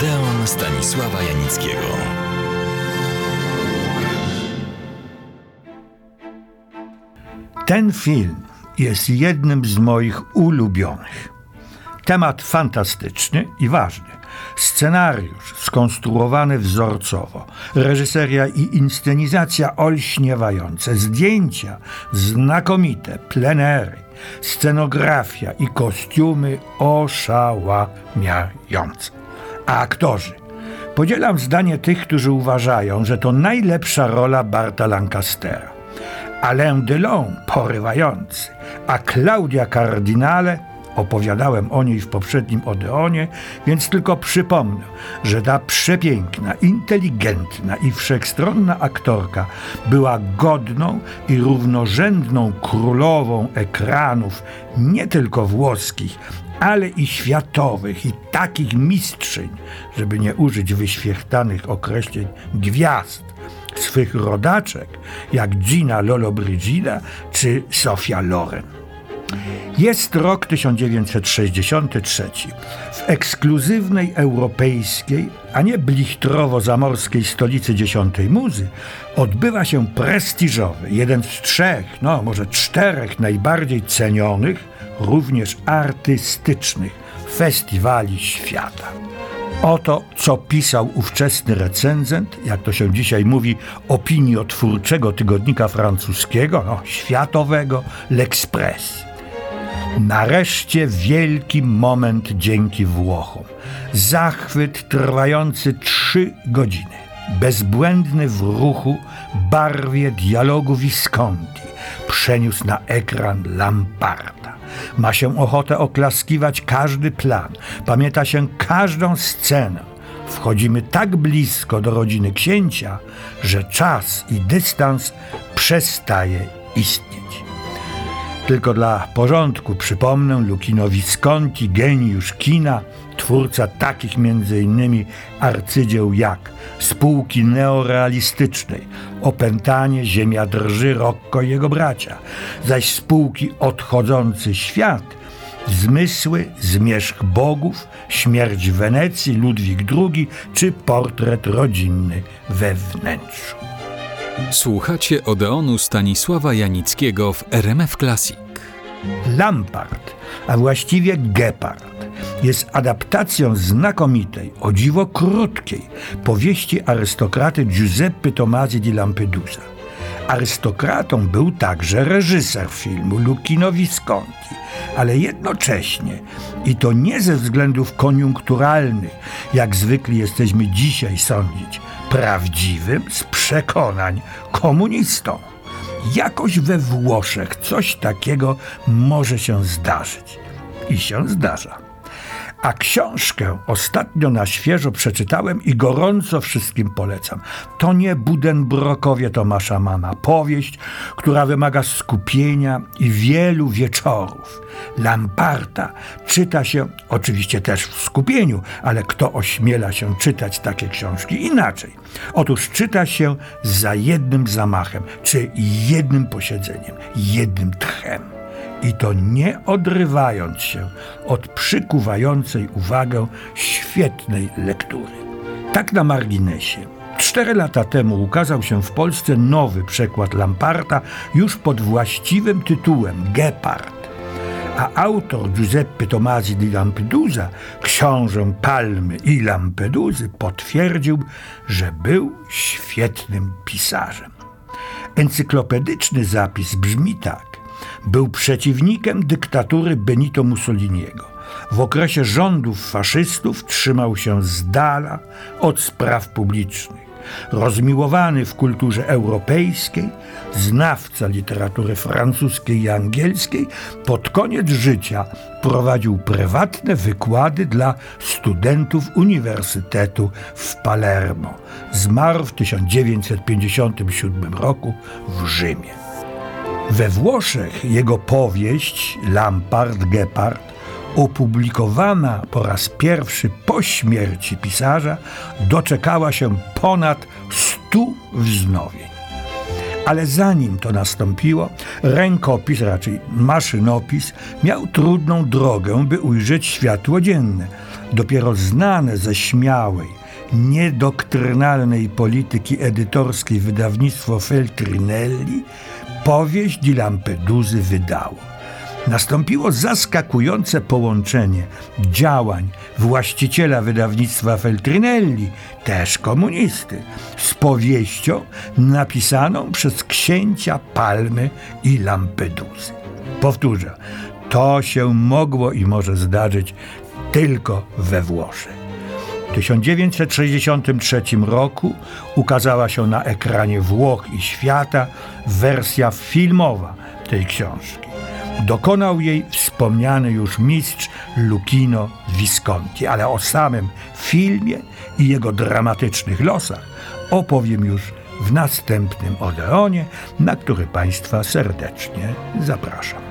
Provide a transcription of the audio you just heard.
Odeon Stanisława Janickiego. Ten film jest jednym z moich ulubionych. Temat fantastyczny i ważny. Scenariusz skonstruowany wzorcowo, reżyseria i inscenizacja olśniewające, zdjęcia znakomite, plenery, scenografia i kostiumy oszałamiające. A aktorzy? Podzielam zdanie tych, którzy uważają, że to najlepsza rola Barta Lancastera. Alain Delon porywający, a Claudia Cardinale opowiadałem o niej w poprzednim Odeonie, więc tylko przypomnę, że ta przepiękna, inteligentna i wszechstronna aktorka była godną i równorzędną królową ekranów nie tylko włoskich, ale i światowych i takich mistrzyń, żeby nie użyć wyświechtanych określeń gwiazd swych rodaczek, jak Gina Lollobrigida czy Sofia Loren. Jest rok 1963. W ekskluzywnej europejskiej, a nie blichtrowo-zamorskiej stolicy dziesiątej muzy odbywa się prestiżowy, jeden z trzech, no może czterech najbardziej cenionych, również artystycznych festiwali świata. Oto, co pisał ówczesny recenzent, jak to się dzisiaj mówi, opiniotwórczego tygodnika francuskiego, no, światowego, L'Express. Nareszcie wielki moment dzięki Włochom. Zachwyt trwający trzy godziny. Bezbłędny w ruchu, barwie dialogu Visconti przeniósł na ekran Lamparta. Ma się ochotę oklaskiwać każdy plan, pamięta się każdą scenę. Wchodzimy tak blisko do rodziny księcia, że czas i dystans przestaje istnieć. Tylko dla porządku przypomnę Lucino Visconti, geniusz kina, twórca takich m.in. arcydzieł jak Spółki neorealistycznej, Opętanie, Ziemia drży, Rocco i jego bracia, zaś spółki Odchodzący świat, Zmysły, Zmierzch Bogów, Śmierć Wenecji, Ludwik II czy Portret rodzinny we wnętrzu. Słuchacie Odeonu Stanisława Janickiego w RMF Classic. Lampart, a właściwie Gepard, jest adaptacją znakomitej, o dziwo krótkiej powieści arystokraty Giuseppe Tomasi di Lampedusa. Arystokratą był także reżyser filmu Lucchino Visconti, ale jednocześnie, i to nie ze względów koniunkturalnych, jak zwykli jesteśmy dzisiaj sądzić, prawdziwym z przekonań komunistą. Jakoś we Włoszech coś takiego może się zdarzyć. I się zdarza. A książkę ostatnio na świeżo przeczytałem i gorąco wszystkim polecam. To nie Budenbrokowie Tomasza Mana. Powieść, która wymaga skupienia i wielu wieczorów. Lamparta czyta się oczywiście też w skupieniu, ale kto ośmiela się czytać takie książki inaczej? Otóż czyta się za jednym zamachem, czy jednym posiedzeniem, jednym tchem i to nie odrywając się od przykuwającej uwagę świetnej lektury. Tak na marginesie. Cztery lata temu ukazał się w Polsce nowy przekład Lamparta już pod właściwym tytułem Gepard. A autor Giuseppe Tomasi di Lampedusa, książę Palmy i Lampeduzy, potwierdził, że był świetnym pisarzem. Encyklopedyczny zapis brzmi tak. Był przeciwnikiem dyktatury Benito Mussoliniego. W okresie rządów faszystów trzymał się z dala od spraw publicznych. Rozmiłowany w kulturze europejskiej, znawca literatury francuskiej i angielskiej, pod koniec życia prowadził prywatne wykłady dla studentów Uniwersytetu w Palermo. Zmarł w 1957 roku w Rzymie. We Włoszech jego powieść Lampard Gepard, opublikowana po raz pierwszy po śmierci pisarza, doczekała się ponad stu wznowień. Ale zanim to nastąpiło, rękopis, raczej maszynopis, miał trudną drogę, by ujrzeć światło dzienne. dopiero znane ze śmiałej, niedoktrynalnej polityki edytorskiej wydawnictwo Feltrinelli powieść di Lampeduzy wydało. Nastąpiło zaskakujące połączenie działań właściciela wydawnictwa Feltrinelli, też komunisty, z powieścią napisaną przez księcia Palmy i Lampeduzy. Powtórzę, to się mogło i może zdarzyć tylko we Włoszech. W 1963 roku ukazała się na ekranie Włoch i świata wersja filmowa tej książki. Dokonał jej wspomniany już mistrz Lucchino Visconti, ale o samym filmie i jego dramatycznych losach opowiem już w następnym Odeonie, na który Państwa serdecznie zapraszam.